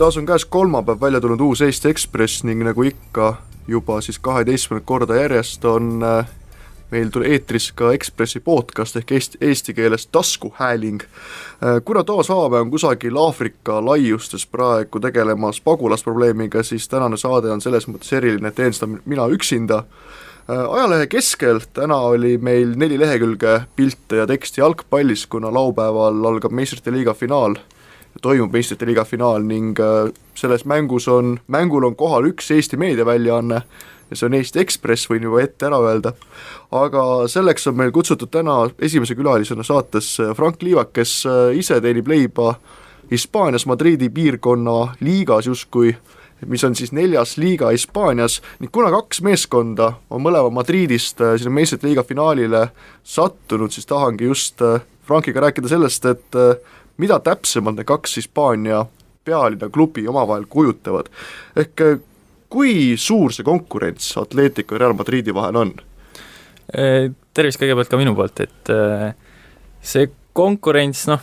taas on käes kolmapäev välja tulnud uus Eesti Ekspress ning nagu ikka, juba siis kaheteistkümnendat korda järjest on äh, meil tuli eetris ka Ekspressi podcast ehk eesti, eesti keeles taskuhääling. Äh, kuna Toomas Aabe on kusagil Aafrika laiustes praegu tegelemas pagulasprobleemiga, siis tänane saade on selles mõttes eriline, et teen seda mina üksinda. Äh, ajalehe keskel täna oli meil neli lehekülge pilte ja teksti jalgpallis, kuna laupäeval algab meistrite liiga finaal toimub meistrite liiga finaal ning äh, selles mängus on, mängul on kohal üks Eesti meediaväljaanne ja see on Eesti Ekspress, võin juba ette ära öelda, aga selleks on meil kutsutud täna esimese külalisena saates Frank Liivak, kes äh, ise teenib leiba Hispaanias Madridi piirkonna liigas justkui, mis on siis neljas liiga Hispaanias. Ning kuna kaks meeskonda on mõlema Madridist äh, sinna meistrite liiga finaalile sattunud, siis tahangi just Frankiga rääkida sellest, et mida täpsemalt need kaks Hispaania pealinna klubi omavahel kujutavad. ehk eh, kui suur see konkurents Atletico ja Real Madridi vahel on? Eh, tervist kõigepealt ka minu poolt, et eh, see konkurents, noh,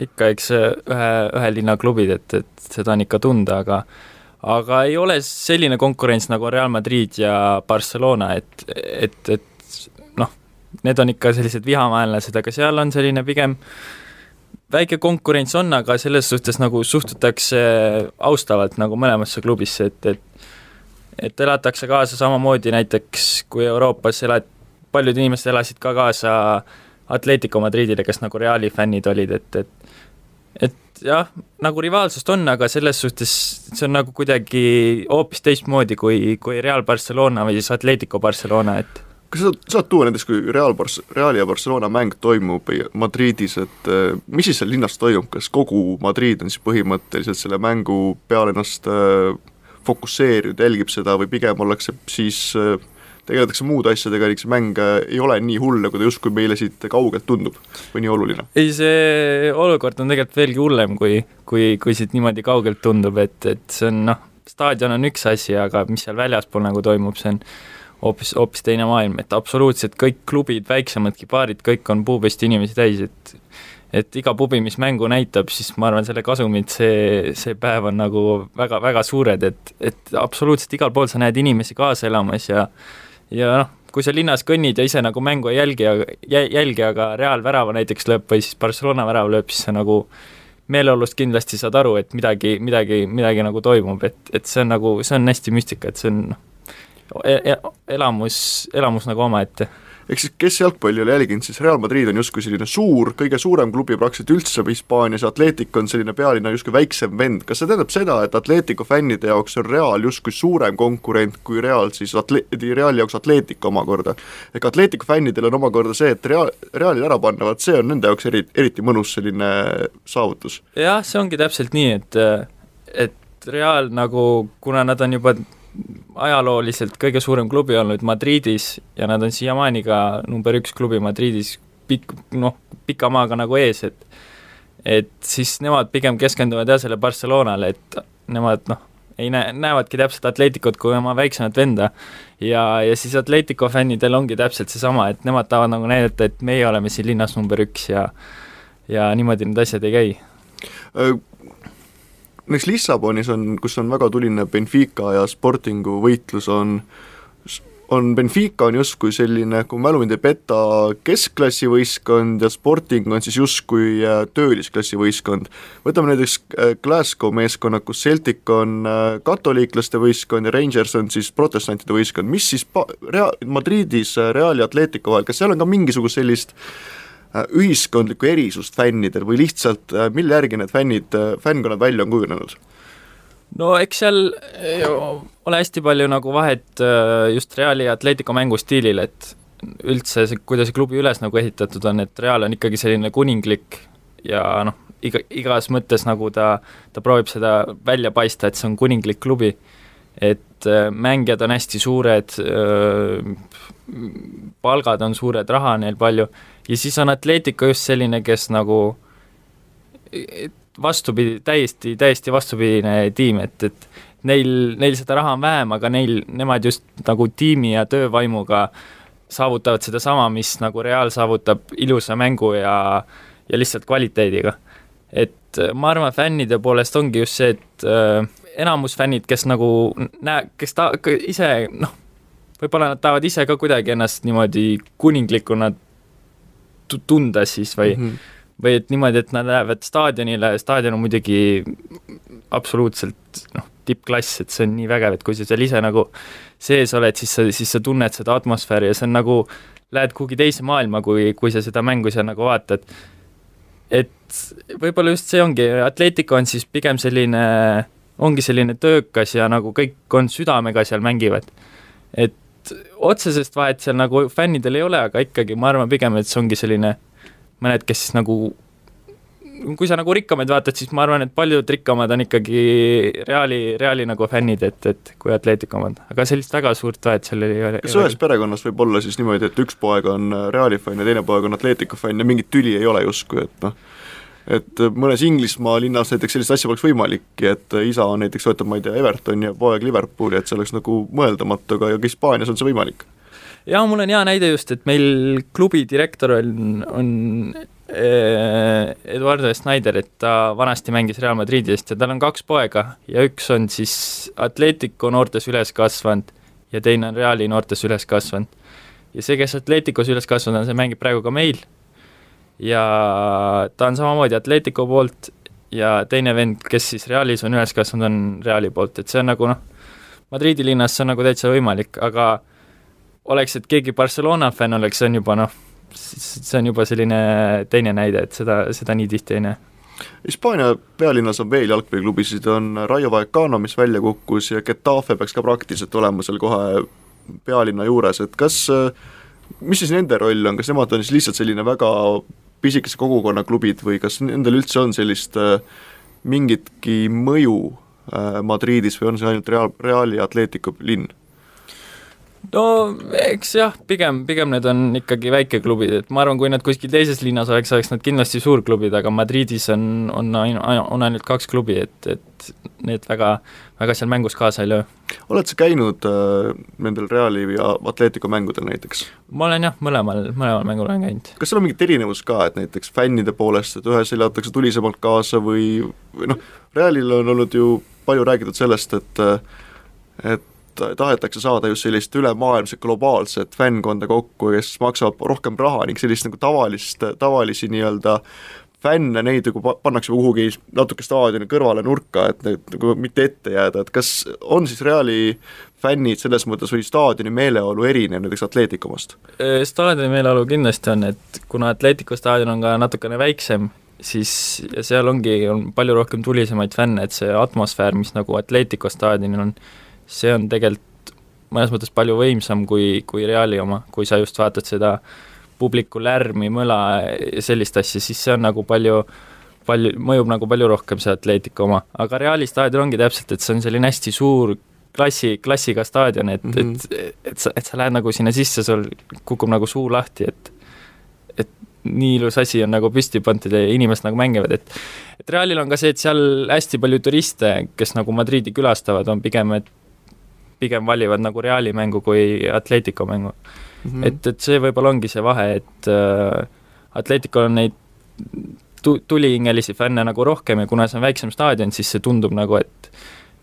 ikka eks ühe, ühe linna klubid, et, et seda on ikka tunda, aga aga ei ole selline konkurents nagu Real Madrid ja Barcelona, et, et, et noh, need on ikka sellised vihamaelased, aga seal on selline pigem äh, väike konkurents on, aga selles suhtes nagu suhtutakse austavalt nagu mõlemasse klubisse, et, et et elatakse kaasa samamoodi näiteks, kui Euroopas elad, paljud inimesed elasid ka kaasa Atletico Madridile, kes nagu Reali fännid olid, et, et et jah, nagu rivaalsust on, aga selles suhtes see on nagu kuidagi hoopis teistmoodi kui, kui Real Barcelona või siis Atletico Barcelona, et kas sa saad tuua näiteks, kui Real Bars-, Reali ja Barcelona mäng toimub Madridis, et äh, mis siis seal linnas toimub, kas kogu Madrid on siis põhimõtteliselt selle mängu peale ennast äh, fokusseerinud, jälgib seda või pigem ollakse siis äh, tegeletakse muude asjadega see mäng ei ole nii hull, nagu ta justkui meile siit kaugelt tundub või nii oluline? ei, see olukord on tegelikult veelgi hullem, kui, kui, kui siit niimoodi kaugelt tundub, et, et see on noh, staadion on üks asi, aga mis seal väljaspool nagu toimub, see on hoopis, hoopis teine maailm, et absoluutselt kõik klubid, väiksemadki baarid, kõik on puupesti inimesi täis, et et iga pubi, mis mängu näitab, siis ma arvan, selle kasumid see, see päev on nagu väga, väga suured, et, et absoluutselt igal pool sa näed inimesi kaasa elamas ja ja noh, kui sa linnas kõnnid ja ise nagu mängu ei jälgi, jälgi, aga Real värava näiteks lööb või siis Barcelona värav lööb, siis sa nagu meeleolust kindlasti saad aru, et midagi, midagi, midagi nagu toimub, et, et see on nagu, see on hästi müstika, et see on noh, elamus, elamus nagu omaette ehk siis kes jalgpalli ole jälginud, siis Real Madrid on justkui selline suur, kõige suurem klubi praktiliselt üldse Hispaanias, Atletico on selline pealinna justkui väiksem vend, kas see tähendab seda, et Atletico fännide jaoks on Real justkui suurem konkurent kui Real siis atle-, Reali jaoks Atletico omakorda? ehk Atletico fännidel on omakorda see, et Real, Realil ära panna, vaat see on nende jaoks eri, eriti mõnus selline saavutus. jah, see ongi täpselt nii, et et Real nagu, kuna nad on juba ajalooliselt kõige suurem klubi olnud Madridis ja nad on siiamaani ka number üks klubi Madridis pikk, noh, pika maaga nagu ees, et et siis nemad pigem keskenduvad jah, selle Barcelonale, et nemad noh, ei näe, näevadki täpselt Atleticut kui oma väiksemat venda. Ja, ja siis Atletico fännidel ongi täpselt seesama, et nemad tahavad nagu näidata, et meie oleme siin linnas number üks ja ja niimoodi need asjad ei käi. Äh, näiteks Lissabonis on, kus on väga tuline Benfica ja Sportingu võitlus, on on Benfica on justkui selline, kui mälu mind ei peta, keskklassi võistkond ja Sporting on siis justkui äh, töölisklassi võistkond. võtame näiteks äh, Glasgow meeskonna, kus Celtic on äh, katoliiklaste võistkond ja Rangers on siis protestantide võistkond, mis siis pa-, Rea-, Madridis Reali ja Atletico vahel, kas seal on ka mingisugust sellist äh, ühiskondlikku erisust fännidel või lihtsalt äh, mille järgi need fännid, äh, fännkonnad välja on kujunenud? no eks seal ole hästi palju nagu vahet just Reali ja Atletico mängustiilil, et üldse see, kuidas see klubi üles nagu ehitatud on, et Real on ikkagi selline kuninglik ja noh, iga, igas mõttes nagu ta, ta proovib seda välja paista, et see on kuninglik klubi, et mängijad on hästi suured, palgad on suured, raha on neil palju ja siis on Atletico just selline, kes nagu vastupidi, täiesti, täiesti vastupidine tiim, et, et neil, neil seda raha on vähem, aga neil, nemad just nagu tiimi ja töövaimuga saavutavad sedasama, mis nagu Real saavutab ilusa mängu ja, ja lihtsalt kvaliteediga. et et ma arvan, fännide poolest ongi just see, et äh, enamus fännid, kes nagu näe-, kes ta-, ise noh, võib-olla nad tahavad ise ka kuidagi ennast niimoodi kuninglikuna tunda siis või mm, -hmm. või et niimoodi, et nad lähevad staadionile, staadion on muidugi absoluutselt noh, tippklass, et see on nii vägev, et kui sa seal ise nagu sees oled, siis sa, siis sa tunned seda atmosfääri ja see on nagu, lähed kuhugi teise maailma, kui, kui sa seda mängu seal nagu vaatad. et võib-olla just see ongi, Atletico on siis pigem selline, ongi selline töökas ja nagu kõik on südamega seal mängivad. et otsesest vahet seal nagu fännidel ei ole, aga ikkagi ma arvan pigem, et see ongi selline mõned, kes nagu kui sa nagu rikkamaid vaatad, siis ma arvan, et paljud rikkamad on ikkagi Reali, Reali nagu fännid, et, et kui Atletico omad, aga sellist väga suurt vahet seal ei ole. kas ühes perekonnas võib olla siis niimoodi, et üks poeg on Reali fänn ja teine poeg on Atletico fänn ja mingit tüli ei ole justkui, et noh, et mõnes Inglismaa linnas näiteks sellist asja poleks võimalikki, et isa on näiteks toetab, ma ei tea, Evertoni ja poeg Liverpooli, et see oleks nagu mõeldamatu, aga Hispaanias on see võimalik jaa, mul on hea näide just, et meil klubi direktor on, on Äh, Eduardo Schneider, et ta vanasti mängis Real Madridist ja tal on kaks poega ja üks on siis Atletico noortes üles kasvanud ja teine on Reali noortes üles kasvanud. ja see, kes Atleticos üles kasvanud on, see mängib praegu ka meil ja ta on samamoodi Atletico poolt ja teine vend, kes siis Realis on üles kasvanud, on Reali poolt, et see on nagu noh, Madridi linnas see on nagu täitsa võimalik, aga oleks, et keegi Barcelona fänn oleks, see on juba noh, see on juba selline teine näide, et seda, seda nii tihti ei näe. Hispaania pealinnas on veel jalgpalliklubisid, on Rayo Vallecano, mis välja kukkus ja Getafe peaks ka praktiliselt olema seal kohe pealinna juures, et kas, mis siis nende roll on, kas nemad on siis lihtsalt selline väga pisikese kogukonna klubid või kas nendel üldse on sellist äh, mingitki mõju äh, Madridis või on see ainult Real, Reali Atletico linn? No eks jah, pigem, pigem need on ikkagi väikeklubid, et ma arvan, kui nad kuskil teises linnas oleks, oleks nad kindlasti suurklubid, aga Madridis on, on ain-, on ainult kaks klubi, et, et need väga, väga seal mängus kaasa ei löö. oled sa käinud äh, nendel Reali ja Atletico mängudel näiteks? ma olen jah, mõlemal, mõlemal mängul olen käinud. kas seal on mingit erinevust ka, et näiteks fännide poolest, et ühes elatakse tulisemalt kaasa või, või noh, Realil on olnud ju palju räägitud sellest, et et tahetakse saada just sellist ülemaailmset globaalset fännkonda kokku, kes maksab rohkem raha ning sellist nagu tavalist, tavalisi nii-öelda fänne, neid nagu pannakse kuhugi natuke staadioni kõrvale nurka, et need nagu mitte ette jääda, et kas on siis Reali fännid selles mõttes või staadioni meeleolu erinev näiteks Atletico omast? Staadioni meeleolu kindlasti on, et kuna Atletico staadion on ka natukene väiksem, siis seal ongi, on palju rohkem tulisemaid fänne, et see atmosfäär, mis nagu Atletico staadionil on, see on tegelikult mõnes mõttes palju võimsam kui, kui Reali oma, kui sa just vaatad seda publiku lärmi, mõla ja sellist asja, siis see on nagu palju palju, mõjub nagu palju rohkem see Atletica oma, aga Reali staadion ongi täpselt, et see on selline hästi suur klassi, klassiga staadion, et mm, -hmm. et, et sa, et sa lähed nagu sinna sisse, sul kukub nagu suu lahti, et et nii ilus asi on nagu püsti pandud ja inimesed nagu mängivad, et et Realil on ka see, et seal hästi palju turiste, kes nagu Madridi külastavad, on pigem, et pigem valivad nagu Reali mängu kui Atletico mängu mm. -hmm. et, et see võib-olla ongi see vahe, et äh, Atleticol on neid tu-, tulihingelisi fänne nagu rohkem ja kuna see on väiksem staadion, siis see tundub nagu, et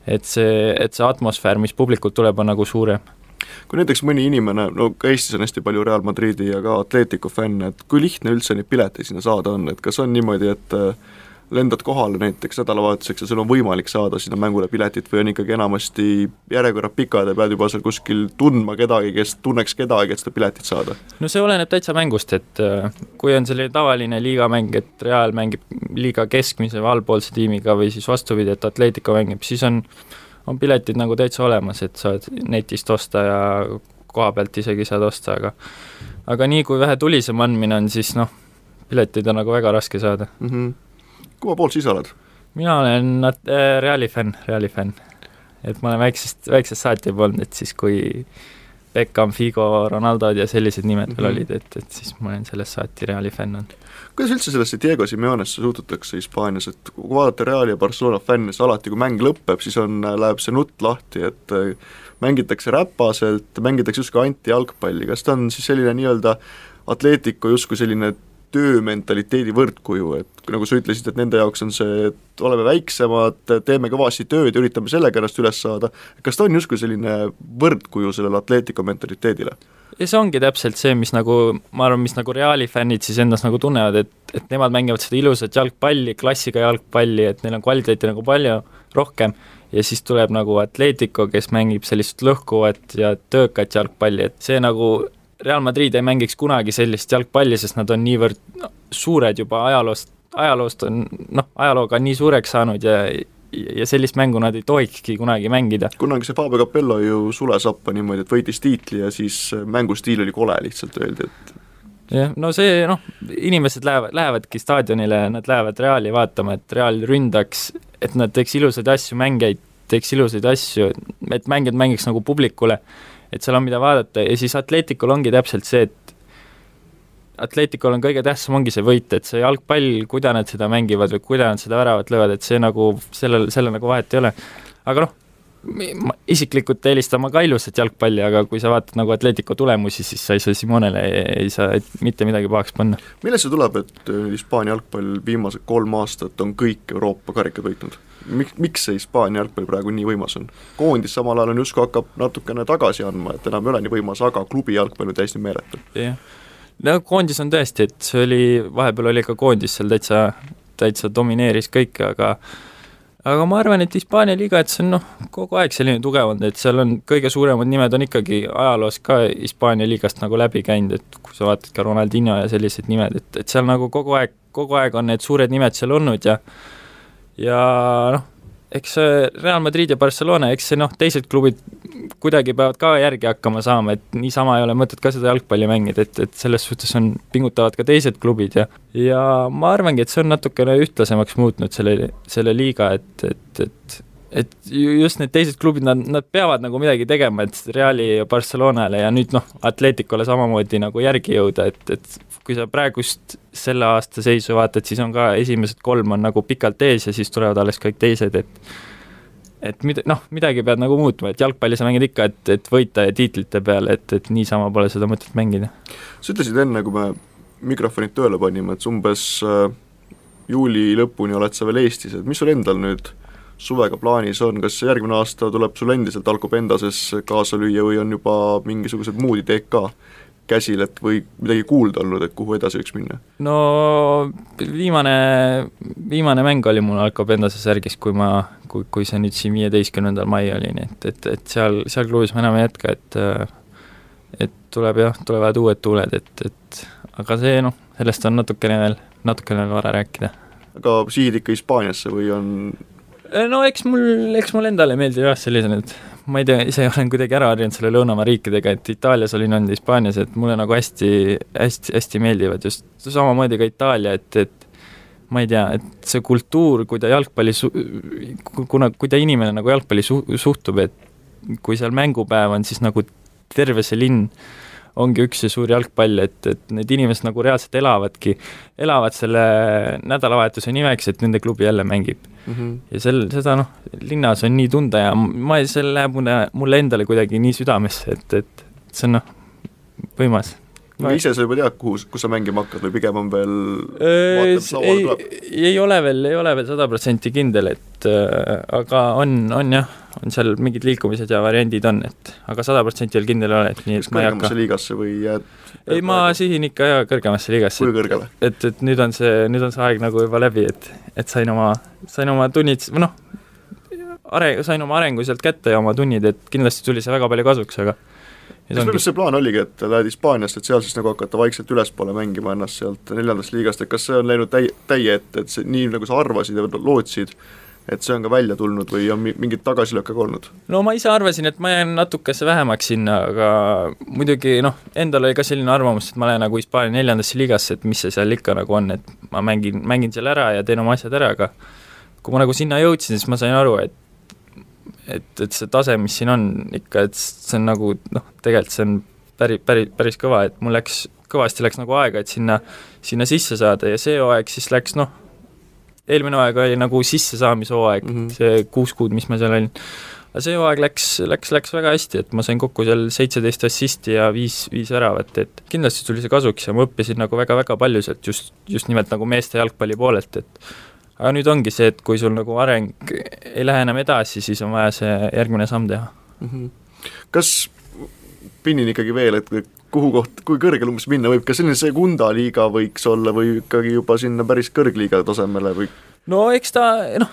et see, et see atmosfäär, mis publikult tuleb, on nagu suurem kui näiteks mõni inimene, no ka Eestis on hästi palju Real Madridi ja ka Atletico fänne, et kui lihtne üldse neid pileteid sinna saada on, et kas on niimoodi, et äh, lendad kohale näiteks nädalavahetuseks ja sul on võimalik saada sinna mängule piletit või on ikkagi enamasti järjekorrad pikad ja pead juba seal kuskil tundma kedagi, kes tunneks kedagi, et seda piletit saada? no see oleneb täitsa mängust, et äh, kui on selline tavaline liigamäng, et Real mängib liiga keskmise või allpoolse tiimiga või siis vastupidi, et Atletico mängib, siis on, on piletid nagu täitsa olemas, et saad netist osta ja koha pealt isegi saad osta, aga aga nii, kui vähe tulisem andmine on, siis noh, pileteid on nagu väga raske saada mm. -hmm kumma poolt sa ise oled? mina olen äh, Reali fänn, Reali fänn. et ma olen väiksest, väiksest saati juba olnud, et siis kui Beckham, Figo, Ronaldod ja sellised nimed veel mm -hmm. olid, et, et siis ma olen sellest saati Reali fänn olnud. kuidas üldse sellesse Diego Simeonesse suhtutakse Hispaanias, et kui vaadata Reali ja Barcelona fänne, siis alati, kui mäng lõpeb, siis on, läheb see nutt lahti, et äh, mängitakse räpaselt, mängitakse justkui antijalgpalli, kas ta on siis selline nii-öelda Atletico justkui selline töömentaliteedi võrdkuju, et nagu sa ütlesid, et nende jaoks on see, et oleme väiksemad, teeme kõvasti tööd ja üritame sellega ennast üles saada, kas ta on justkui selline võrdkuju sellele Atletico mentaliteedile? ja see ongi täpselt see, mis nagu, ma arvan, mis nagu Reali fännid siis endas nagu tunnevad, et, et nemad mängivad seda ilusat jalgpalli, klassiga jalgpalli, et neil on kvaliteeti nagu palju rohkem ja siis tuleb nagu Atletico, kes mängib sellist lõhkuvat ja töökat jalgpalli, et see nagu Real Madrid ei mängiks kunagi sellist jalgpalli, sest nad on niivõrd no, suured juba ajaloost, ajaloost on noh, ajalooga on nii suureks saanud ja ja sellist mängu nad ei tohikski kunagi mängida. kunagi see Fabio Capello ju sules appa niimoodi, et võitis tiitli ja siis mängustiil oli kole, lihtsalt öeldi, et jah, no see noh, inimesed lähevad, lähevadki staadionile, nad lähevad Reali vaatama, et Real ründaks, et nad teeks ilusaid asju, mängijaid teeks ilusaid asju, et mängijad mängiks nagu publikule et seal on, mida vaadata ja siis Atleticul ongi täpselt see, et Atleticul on kõige tähtsam ongi see võit, et see jalgpall, kuidas nad seda mängivad või kuidas nad seda väravat löövad, et see nagu, sellel, sellel nagu vahet ei ole. aga noh, ma isiklikult eelistan ma ka ilusat jalgpalli, aga kui sa vaatad nagu Atletico tulemusi, siis sa ei saa Simonele ei, saa mitte midagi pahaks panna. millest see tuleb, et Hispaania jalgpall viimased kolm aastat on kõik Euroopa karikad võitnud? Miks, miks see Hispaania jalgpall praegu nii võimas on? koondis samal ajal on justkui hakkab natukene tagasi andma, et enam ei ole nii võimas, aga klubi jalgpall on täiesti meeletu. jah, no koondis on tõesti, et see oli, vahepeal oli ka koondis seal täitsa, täitsa domineeris kõike, aga aga ma arvan, et Hispaania liiga, et see on noh, kogu aeg selline tugev olnud, et seal on kõige suuremad nimed on ikkagi ajaloos ka Hispaania liigast nagu läbi käinud, et kui sa vaatad ka Ronaldinho ja sellised nimed, et, et seal nagu kogu aeg, kogu aeg on need suured nimed seal olnud ja ja noh, eks Real Madrid ja Barcelona, eks see noh, teised klubid kuidagi peavad ka järgi hakkama saama, et niisama ei ole mõtet ka seda jalgpalli mängida, et, et selles suhtes on, pingutavad ka teised klubid ja ja ma arvangi, et see on natukene ühtlasemaks muutnud selle, selle liiga, et, et, et et just need teised klubid, nad, nad peavad nagu midagi tegema, et Reali ja Barcelonale ja nüüd noh, Atleticule samamoodi nagu järgi jõuda, et, et kui sa praegust selle aasta seisu vaatad, siis on ka esimesed kolm on nagu pikalt ees ja siis tulevad alles kõik teised, et et mida, noh, midagi pead nagu muutma, et jalgpalli sa mängid ikka, et, et võita ja tiitlite peale, et, et niisama pole seda mõtet mängida. sa ütlesid enne, kui me mikrofonid tööle panime, et umbes äh, juuli lõpuni oled sa veel Eestis, et mis sul endal nüüd suvega plaanis on, kas järgmine aasta tuleb sul endiselt Alcobendases kaasa lüüa või on juba mingisugused muud ideed ka? käsil, et või midagi kuulda olnud, et kuhu edasi võiks minna? no viimane, viimane mäng oli mul Alcobendase särgis, kui ma, kui, kui see nüüd siin viieteistkümnendal mai oli, nii et, et, et seal, seal klubis ma enam ei jätka, et et tuleb jah, tulevad uued tuuled, et, et aga see noh, sellest on natukene veel, natukene veel vara rääkida. aga sihid ikka Hispaaniasse või on no eks mul, eks mulle endale meeldib jah, sellised ma ei tea, ise olen kuidagi ära harjunud selle lõunamaa riikidega, et Itaalias olin olnud, Hispaanias, et mulle nagu hästi, hästi, hästi meeldivad just samamoodi ka Itaalia, et, et ma ei tea, et see kultuur, kui ta jalgpalli su-, kuna, kui ta inimene nagu jalgpalli su-, suhtub, et kui seal mängupäev on, siis nagu terve see linn ongi üks ja suur jalgpall, et, et need inimesed nagu reaalselt elavadki, elavad selle nädalavahetuse nimeks, et nende klubi jälle mängib mm. -hmm. ja sel, seda noh, linnas on nii tunda ja ma, see läheb mulle, mulle endale kuidagi nii südamesse, et, et see on noh, võimas no ise sa juba tead, kuhu, kus sa mängima hakkad või pigem on veel ei, ei ole veel, ei ole veel sada protsenti kindel, et äh, aga on, on jah, on seal mingid liikumised ja variandid on, et aga sada protsenti veel kindel ei ole, et nii, et ma ei hakka. liigasse või jääd? ei, ma sihin ikka jaa kõrgemasse liigasse. kui kõrgele? et, et nüüd on see, nüüd on see aeg nagu juba läbi, et, et sain oma, sain oma tunnid, või noh, are-, sain oma arengu sealt kätte ja oma tunnid, et kindlasti tuli see väga palju kasuks, aga kas minu meelest see plaan oligi, et lähed Hispaaniast, et seal siis nagu hakata vaikselt ülespoole mängima ennast sealt neljandast liigast, et kas see on läinud täi-, täie ette, et see nii, nagu sa arvasid ja lootsid, et see on ka välja tulnud või on mingit tagasilööke ka olnud? no ma ise arvasin, et ma jään natukese vähemaks sinna, aga muidugi noh, endal oli ka selline arvamus, et ma lähen nagu Hispaania neljandasse liigasse, et mis see seal ikka nagu on, et ma mängin, mängin seal ära ja teen oma asjad ära, aga kui ma nagu sinna jõudsin, siis ma sain aru, et et, et see tase, mis siin on ikka, et see on nagu noh, tegelikult see on päris, päris, päris kõva, et mul läks, kõvasti läks nagu aega, et sinna, sinna sisse saada ja see hooaeg siis läks noh, eelmine hooaeg oli nagu sissesaamishooaeg mm, -hmm. see kuus kuud, mis ma seal olin, aga see hooaeg läks, läks, läks väga hästi, et ma sain kokku seal seitseteist assisti ja viis, viis väravat, et kindlasti tuli see kasuks ja ma õppisin nagu väga-väga palju sealt just, just nimelt nagu meeste jalgpalli poolelt, et aga nüüd ongi see, et kui sul nagu areng ei lähe enam edasi, siis on vaja see järgmine samm teha mm. -hmm. kas, pinnin ikkagi veel, et kuhu koht, kui kõrgele umbes minna võib, kas selline Segunda liiga võiks olla või ikkagi juba sinna päris kõrgliiga tasemele või? no eks ta, noh,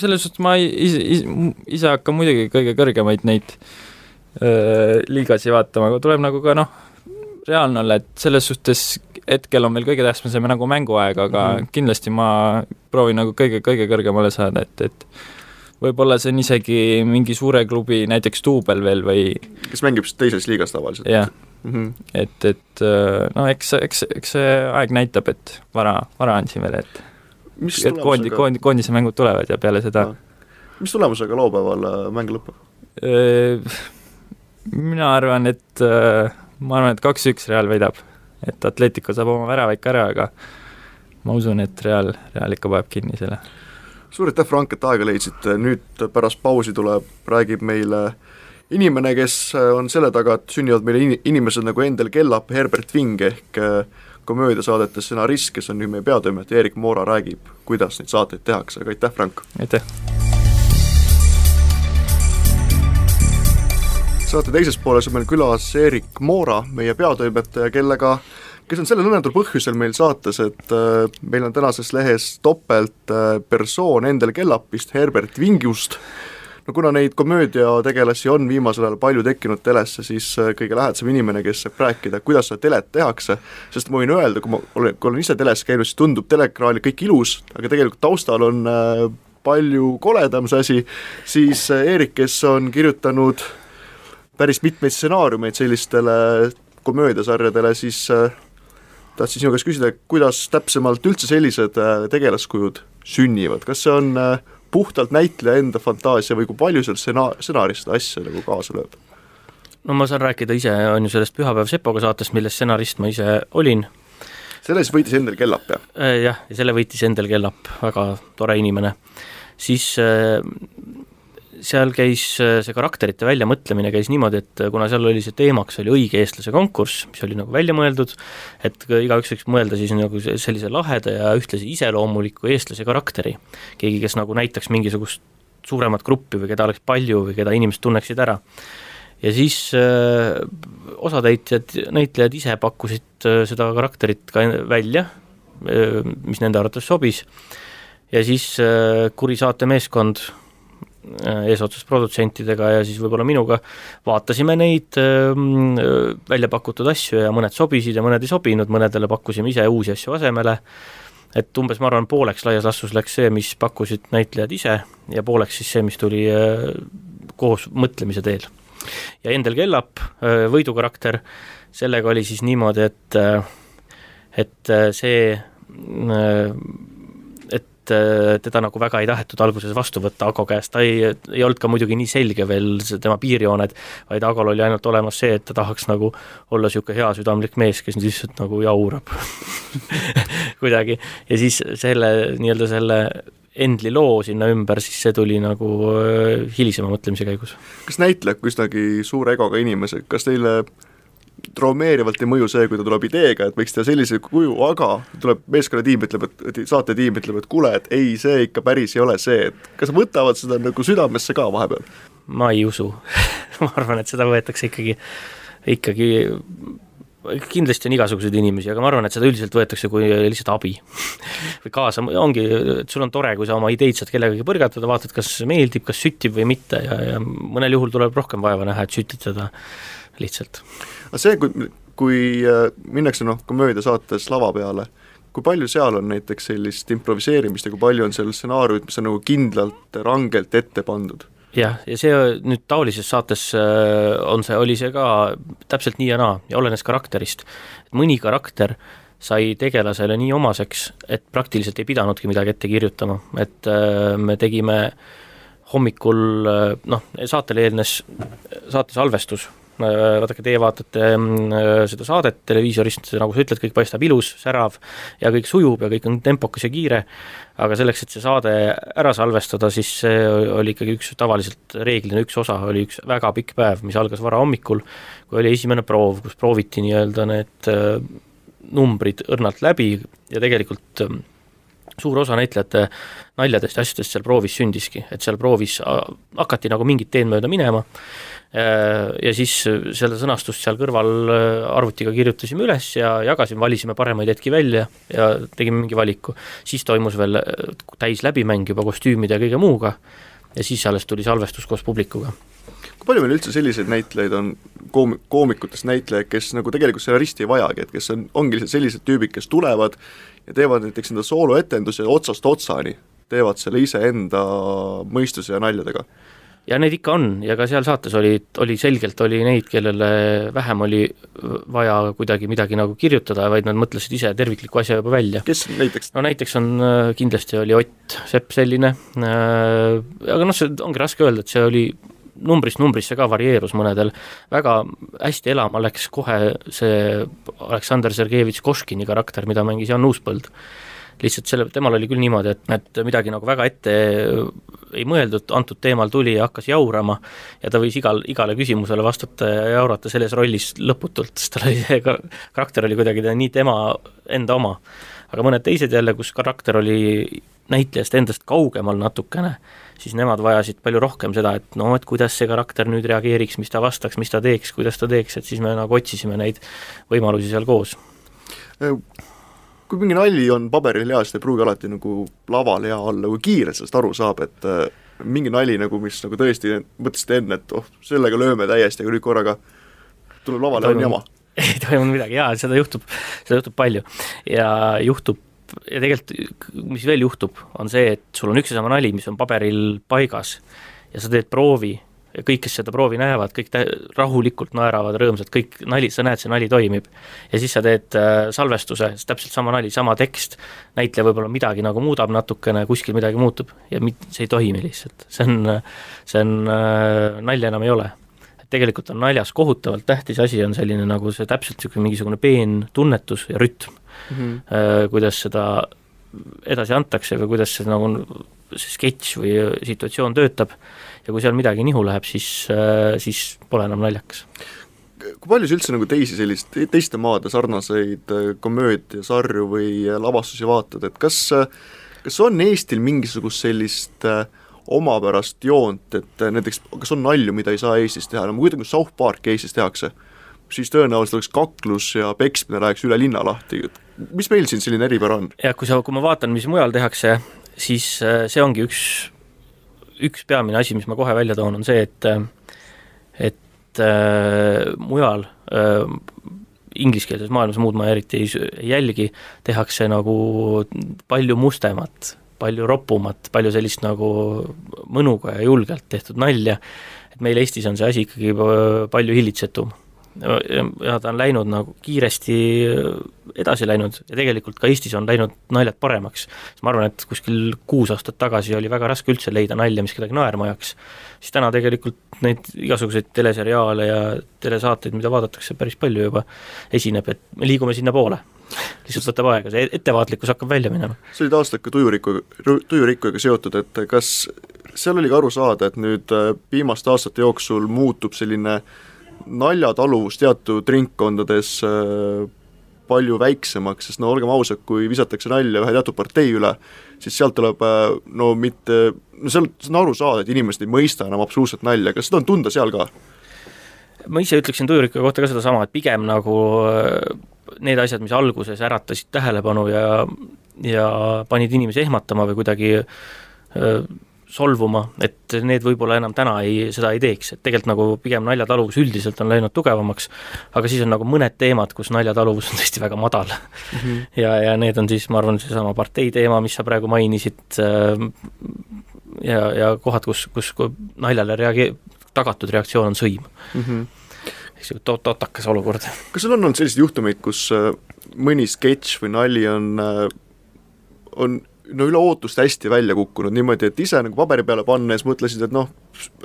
selles suhtes ma ise, ise, ise hakkan muidugi kõige kõrgemaid neid öö, liigasi vaatama, aga tuleb nagu ka noh, reaalne olla, et selles suhtes hetkel on meil kõige tähtsam nagu mänguaeg, aga mm -hmm. kindlasti ma proovin nagu kõige, kõige kõrgemale saada, et, et võib-olla see on isegi mingi suure klubi, näiteks duubel veel või kes mängib teises liigas tavaliselt? jah mm -hmm., et, et no eks, eks, eks see aeg näitab, et vara, vara on siin veel, et et koondi, koondi, koondise mängud tulevad ja peale seda mis tulemusega laupäeval äh, mäng lõpeb? mina arvan, et ma arvan, et kaks-üks Real võidab. Et Atletico saab oma värava ikka ära, aga ma usun, et Real, Real ikka paneb kinni selle. suur aitäh, Frank, et aega leidsite, nüüd pärast pausi tuleb, räägib meile inimene, kes on selle taga, et sünnivad meile inimesed nagu Endel Kellap, Herbert Ving ehk komöödiasaadete stsenarist, kes on nüüd meie peatoimetaja Erik Moora, räägib, kuidas neid saateid tehakse, aga aitäh, Frank! aitäh! Saate teises pooles on meil külas Erik Moora, meie peatoimetaja, kellega kes on sellel õnnetul põhjusel meil saates, et äh, meil on tänases lehes topelt äh, Endel Kellapist, Herbert Vingjust. Äh,, no kuna neid komöödiategelasi on viimasel ajal palju tekkinud telesse, siis äh, kõige lähedasem inimene, kes saab rääkida, kuidas seda telet tehakse, sest ma võin öelda, kui ma olen, kui olen ise teles käinud, siis tundub teleekraanil kõik ilus, aga tegelikult taustal on palju koledam see asi, siis Eerik, kes on kirjutanud päris mitmeid stsenaariumeid sellistele komöödiasarjadele, siis tahtsin sinu käest küsida, kuidas täpsemalt üldse sellised tegelaskujud sünnivad, kas see on äh, puhtalt näitleja enda fantaasia või kui palju seal stsenaar, stsenaarist seda asja nagu kaasa lööb? no ma saan rääkida ise, on ju sellest Pühapäev Sepoga saatest, milles stsenarist ma ise olin. selle siis võitis Endel Kellap, jah? Äh, jah, ja selle võitis Endel Kellap, väga tore inimene. siis äh, seal käis äh, see karakterite väljamõtlemine käis niimoodi, et äh, kuna seal oli see teemaks, oli õige eestlase konkurss, mis oli nagu välja mõeldud, et igaüks võiks mõelda siis nagu sellise laheda ja ühtlasi iseloomuliku eestlase karakteri. keegi, kes nagu näitaks mingisugust suuremat gruppi või keda oleks palju või keda inimesed tunneksid ära. ja siis äh, osatäitjad, näitlejad ise pakkusid öö, seda karakterit ka välja, mis nende arvates sobis, ja siis öö, kuri saatemeeskond Äh, eesotsas produtsentidega ja siis võib-olla minuga, vaatasime neid ähm, äh, välja pakutud asju ja mõned sobisid ja mõned ei sobinud, mõnedele pakkusime ise uusi asju asemele, et umbes ma arvan, pooleks laias laastus läks see, mis pakkusid näitlejad ise ja pooleks siis see, mis tuli äh, koos mõtlemise teel. ja Endel Kellap, võidukarakter, sellega oli siis niimoodi, et et see et äh, teda nagu väga ei tahetud alguses vastu võtta Ago käest, ta ei, ei olnud ka muidugi nii selge veel see tema piirjooned, vaid Agol oli ainult olemas see, et ta tahaks nagu olla niisugune heasüdamlik mees, kes lihtsalt nagu jaurab kuidagi, ja siis selle, nii-öelda selle Endli loo sinna ümber, siis see tuli nagu äh, hilisema mõtlemise käigus. kas näitlejad kui üsnagi suure egoga inimesed, kas teile traumeerivalt ei mõju see, kui ta tuleb ideega, et võiks teha sellise kuju, aga tuleb meeskonnatiim ütleb, et saatetiim ütleb, et kuule, et ei, see ikka päris ei ole see, et kas võtavad seda nagu südamesse ka vahepeal? ma ei usu. Ma arvan, et seda võetakse ikkagi, ikkagi kindlasti on igasuguseid inimesi, aga ma arvan, et seda üldiselt võetakse kui lihtsalt abi või kaasa, ongi, et sul on tore, kui sa oma ideid saad kellegagi põrgatada, vaatad, kas meeldib, kas süttib või mitte ja, ja mõnel juhul tuleb rohkem vaeva näha, et sütitada lihtsalt aga see, kui, kui äh, minnakse noh, komöödiasaates lava peale, kui palju seal on näiteks sellist improviseerimist ja kui palju on seal stsenaariumid, mis on nagu kindlalt, rangelt ette pandud? jah, ja see nüüd taolises saates äh, on see, oli see ka täpselt nii ja naa ja olenes karakterist. mõni karakter sai tegelasele nii omaseks, et praktiliselt ei pidanudki midagi ette kirjutama, et äh, me tegime hommikul noh, saatele eelnes saate salvestus vaadake, teie vaatate mm, seda saadet televiisorist, nagu sa ütled, kõik paistab ilus, särav ja kõik sujub ja kõik on tempokas ja kiire, aga selleks, et see saade ära salvestada, siis see oli ikkagi üks, tavaliselt reeglina üks osa oli üks väga pikk päev, mis algas varahommikul, kui oli esimene proov, kus prooviti nii-öelda need äh, numbrid õrnalt läbi ja tegelikult äh, suur osa näitlejate naljadest ja asjadest seal proovis sündiski, et seal proovis, hakati nagu mingit teed mööda minema. äh, ja siis selle sõnastust seal kõrval äh, arvutiga kirjutasime üles ja jagasime, valisime paremaid hetki välja ja tegime mingi valiku. siis toimus veel äh, täis läbimäng juba kostüümide ja kõige muuga ja siis alles tuli salvestus koos publikuga kui palju meil üldse selliseid näitlejaid on, koom-, koomikutest näitlejaid, kes nagu tegelikult stsenaristi ei vajagi, et kes on, ongi lihtsalt sellised tüübid, kes tulevad ja teevad näiteks enda sooloetenduse otsast otsani, teevad selle iseenda mõistuse ja naljadega ja neid ikka on ja ka seal saates oli, oli selgelt, oli neid, kellele vähem oli vaja kuidagi midagi nagu kirjutada, vaid nad mõtlesid ise tervikliku asja juba välja. kes näiteks? no näiteks on, kindlasti oli Ott Sepp selline äh,, aga noh, see ongi raske öelda, et see oli numbrist numbrisse ka varieerus mõnedel, väga hästi elama läks kohe see Aleksandr Sergejevitš Koškini karakter, mida mängis Jan Uuspõld. Lihtsalt selle, temal oli küll niimoodi, et, et midagi nagu väga ette ei mõeldud, antud teemal tuli ja hakkas jaurama ja ta võis igal, igale küsimusele vastata ja jaurata selles rollis lõputult, sest tal oli see karakter oli kuidagi nii tema enda oma. aga mõned teised jälle, kus karakter oli näitlejast endast kaugemal natukene, siis nemad vajasid palju rohkem seda, et no et kuidas see karakter nüüd reageeriks, mis ta vastaks, mis ta teeks, kuidas ta teeks, et siis me nagu otsisime neid võimalusi seal koos. Kui mingi nali on paberil hea, siis ta ei pruugi alati nagu laval hea olla, kui kiirelt sellest aru saab, et äh, mingi nali nagu, mis nagu tõesti mõtlesite enne, et oh, sellega lööme täiesti, aga nüüd korraga tuleb lavale, on jama. Ei toimunud midagi, jaa, seda juhtub, seda juhtub palju. Ja juhtub ja tegelikult mis veel juhtub, on see, et sul on üks ja sama nali, mis on paberil paigas ja sa teed proovi ja kõik, kes seda proovi näevad, kõik tä-, rahulikult naeravad rõõmsalt, kõik nali, sa näed, see nali toimib. ja siis sa teed äh, salvestuse, täpselt sama nali, sama tekst, näitleja võib-olla midagi nagu muudab natukene, kuskil midagi muutub ja mit-, see ei toimi lihtsalt, see on, see on äh,, nalja enam ei ole tegelikult on naljas kohutavalt tähtis asi, on selline nagu see täpselt niisugune mingisugune peen tunnetus ja rütm mm, -hmm. kuidas seda edasi antakse või kuidas see nagu see sketš või situatsioon töötab ja kui seal midagi nihu läheb, siis, äh, siis pole enam naljakas. Kui palju sa üldse nagu teisi sellist, teiste maade sarnaseid äh, komöödiasarju või lavastusi vaatad, et kas, kas on Eestil mingisugust sellist omapärast joont, et näiteks kas on nalju, mida ei saa Eestis teha, no ma kujutan, kui South Park Eestis tehakse, siis tõenäoliselt oleks kaklus ja peksmine läheks üle linna lahti, mis meil siin selline eripära on? jah, kui sa, kui ma vaatan, mis mujal tehakse, siis äh, see ongi üks, üks peamine asi, mis ma kohe välja toon, on see, et et äh, mujal äh, ingliskeelses maailmas, muud ma eriti ei, jälgi, tehakse nagu palju mustemat, palju ropumat, palju sellist nagu mõnuga ja julgelt tehtud nalja, et meil Eestis on see asi ikkagi palju hillitsetum ja ta on läinud nagu kiiresti edasi läinud ja tegelikult ka Eestis on läinud naljad paremaks. ma arvan, et kuskil kuus aastat tagasi oli väga raske üldse leida nalja, mis kedagi naerma ajaks, siis täna tegelikult neid igasuguseid teleseriaale ja telesaateid, mida vaadatakse päris palju juba, esineb, et me liigume sinnapoole lihtsalt võtab aega, see ettevaatlikkus hakkab välja minema. sa olid aastaid ka tujurikku, tujurikkujaga seotud, et kas seal oli ka aru saada, et nüüd äh, viimaste aastate jooksul muutub selline äh, naljataluvus teatud ringkondades äh, palju väiksemaks, sest no olgem ausad, kui visatakse nalja ühe teatud partei üle, siis sealt tuleb äh, no mitte, no seal, see on aru saada, et inimesed ei mõista enam absoluutselt nalja, kas seda on tunda seal ka? ma ise ütleksin tujurika kohta ka sedasama, et pigem nagu äh, need asjad, mis alguses äratasid tähelepanu ja ja panid inimesi ehmatama või kuidagi solvuma, et need võib-olla enam täna ei, seda ei teeks, et tegelikult nagu pigem naljataluvus üldiselt on läinud tugevamaks, aga siis on nagu mõned teemad, kus naljataluvus on tõesti väga madal mm. -hmm. ja, ja need on siis, ma arvan, seesama partei teema, mis sa praegu mainisid, äh, ja, ja kohad, kus, kus naljale reagee-, tagatud reaktsioon on sõim mm. -hmm eks ju, tot-, totakas olukord. kas sul on olnud selliseid juhtumeid, kus äh, mõni sketš või nali on, äh, on no üle ootuste hästi välja kukkunud niimoodi, et ise nagu paberi peale pannes mõtlesid, et noh,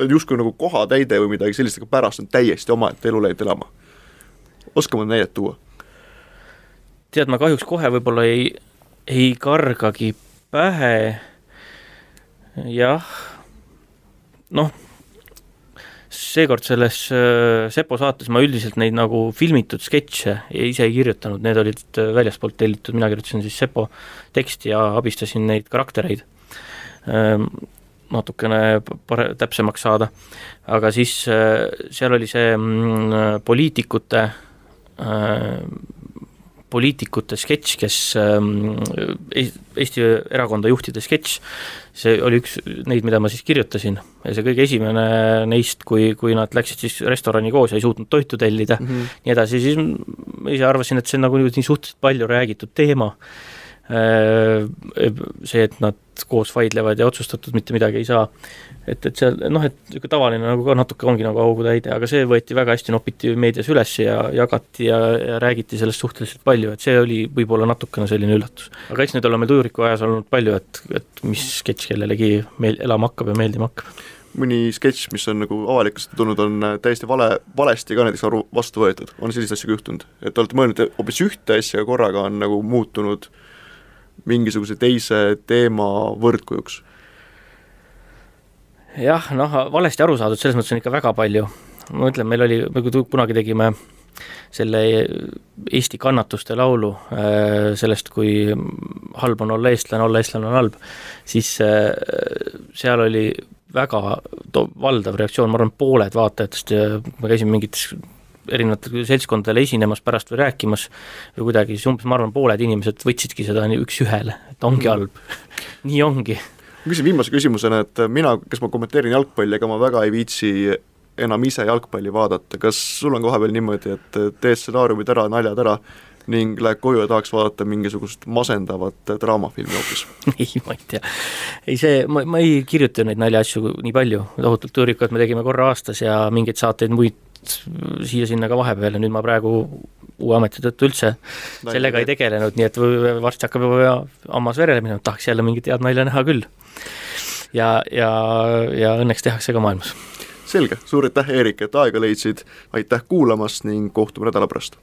justkui nagu kohatäide või midagi sellist, aga pärast on täiesti omaette elu läinud elama. oska mõnda näidet tuua? tead, ma kahjuks kohe võib-olla ei, ei kargagi pähe, jah, noh, seekord selles äh, Sepo saates ma üldiselt neid nagu filmitud sketše ise ei kirjutanud, need olid äh, väljaspoolt tellitud, mina kirjutasin siis Sepo teksti ja abistasin neid karaktereid ähm, natukene pare-, täpsemaks saada. aga siis äh, seal oli see mm, poliitikute poliitikute sketš, kes ähm, Eesti erakonda juhtide sketš, see oli üks neid, mida ma siis kirjutasin. Ja see kõige esimene neist, kui, kui nad läksid siis restorani koos ja ei suutnud toitu tellida. Mm, -hmm. nii edasi, siis ma ise arvasin, et see on nagu nii suhteliselt palju räägitud teema see, et nad koos vaidlevad ja otsustatud mitte midagi ei saa. et, et seal noh, et niisugune tavaline nagu ka natuke ongi nagu augutäide, aga see võeti väga hästi, nopiti meedias üles ja jagati ja, ja räägiti sellest suhteliselt palju, et see oli võib-olla natukene selline üllatus. aga eks neid ole meil tujuriku ajas olnud palju, et, et mis sketš kellelegi meel-, elama hakkab ja meeldima hakkab mõni sketš, mis on nagu avalikkusesse tulnud, on täiesti vale, valesti ka näiteks aru, vastu võetud, on selliseid asju ka juhtunud? et olete mõelnud hoopis ühte asja, aga korraga on nagu muutunud äh, mingisuguse teise teema võrdkujuks? jah, noh, valesti aru saadud, selles mõttes on ikka väga palju. ma ütlen, meil oli, me kunagi tegime selle Eesti kannatuste laulu äh, sellest, kui halb on olla eestlane, olla eestlane on halb, siis äh, seal oli väga to-, valdav reaktsioon, ma arvan, pooled vaatajatest ja me käisime mingites erinevatele seltskondadele esinemas pärast või rääkimas või kuidagi, siis umbes ma arvan, pooled inimesed võtsidki seda üks-ühele, et ongi mm. halb nii ongi. ma küsin viimase küsimusena, et mina, kes ma kommenteerin jalgpalli, ega ma väga ei viitsi enam ise jalgpalli vaadata, kas sul on kohapeal niimoodi, et teed stsenaariumid ära, naljad ära ning lähed koju ja tahaks vaadata mingisugust masendavat draamafilmi hoopis ei, ma ei tea. ei see, ma, ma ei kirjuta neid naljaasju nii palju, tohutult tõurikat me tegime korra aastas ja mingeid saateid muid siia-sinna ka vahepeal ja nüüd ma praegu uue ameti tõttu üldse Naine. sellega ei tegelenud, nii et varsti hakkab juba hammas verele minema, tahaks jälle mingit head nalja näha küll. ja, ja, ja õnneks tehakse ka maailmas. selge, suur aitäh, Eerik, et aega leidsid, aitäh kuulamast ning kohtume nädala pärast!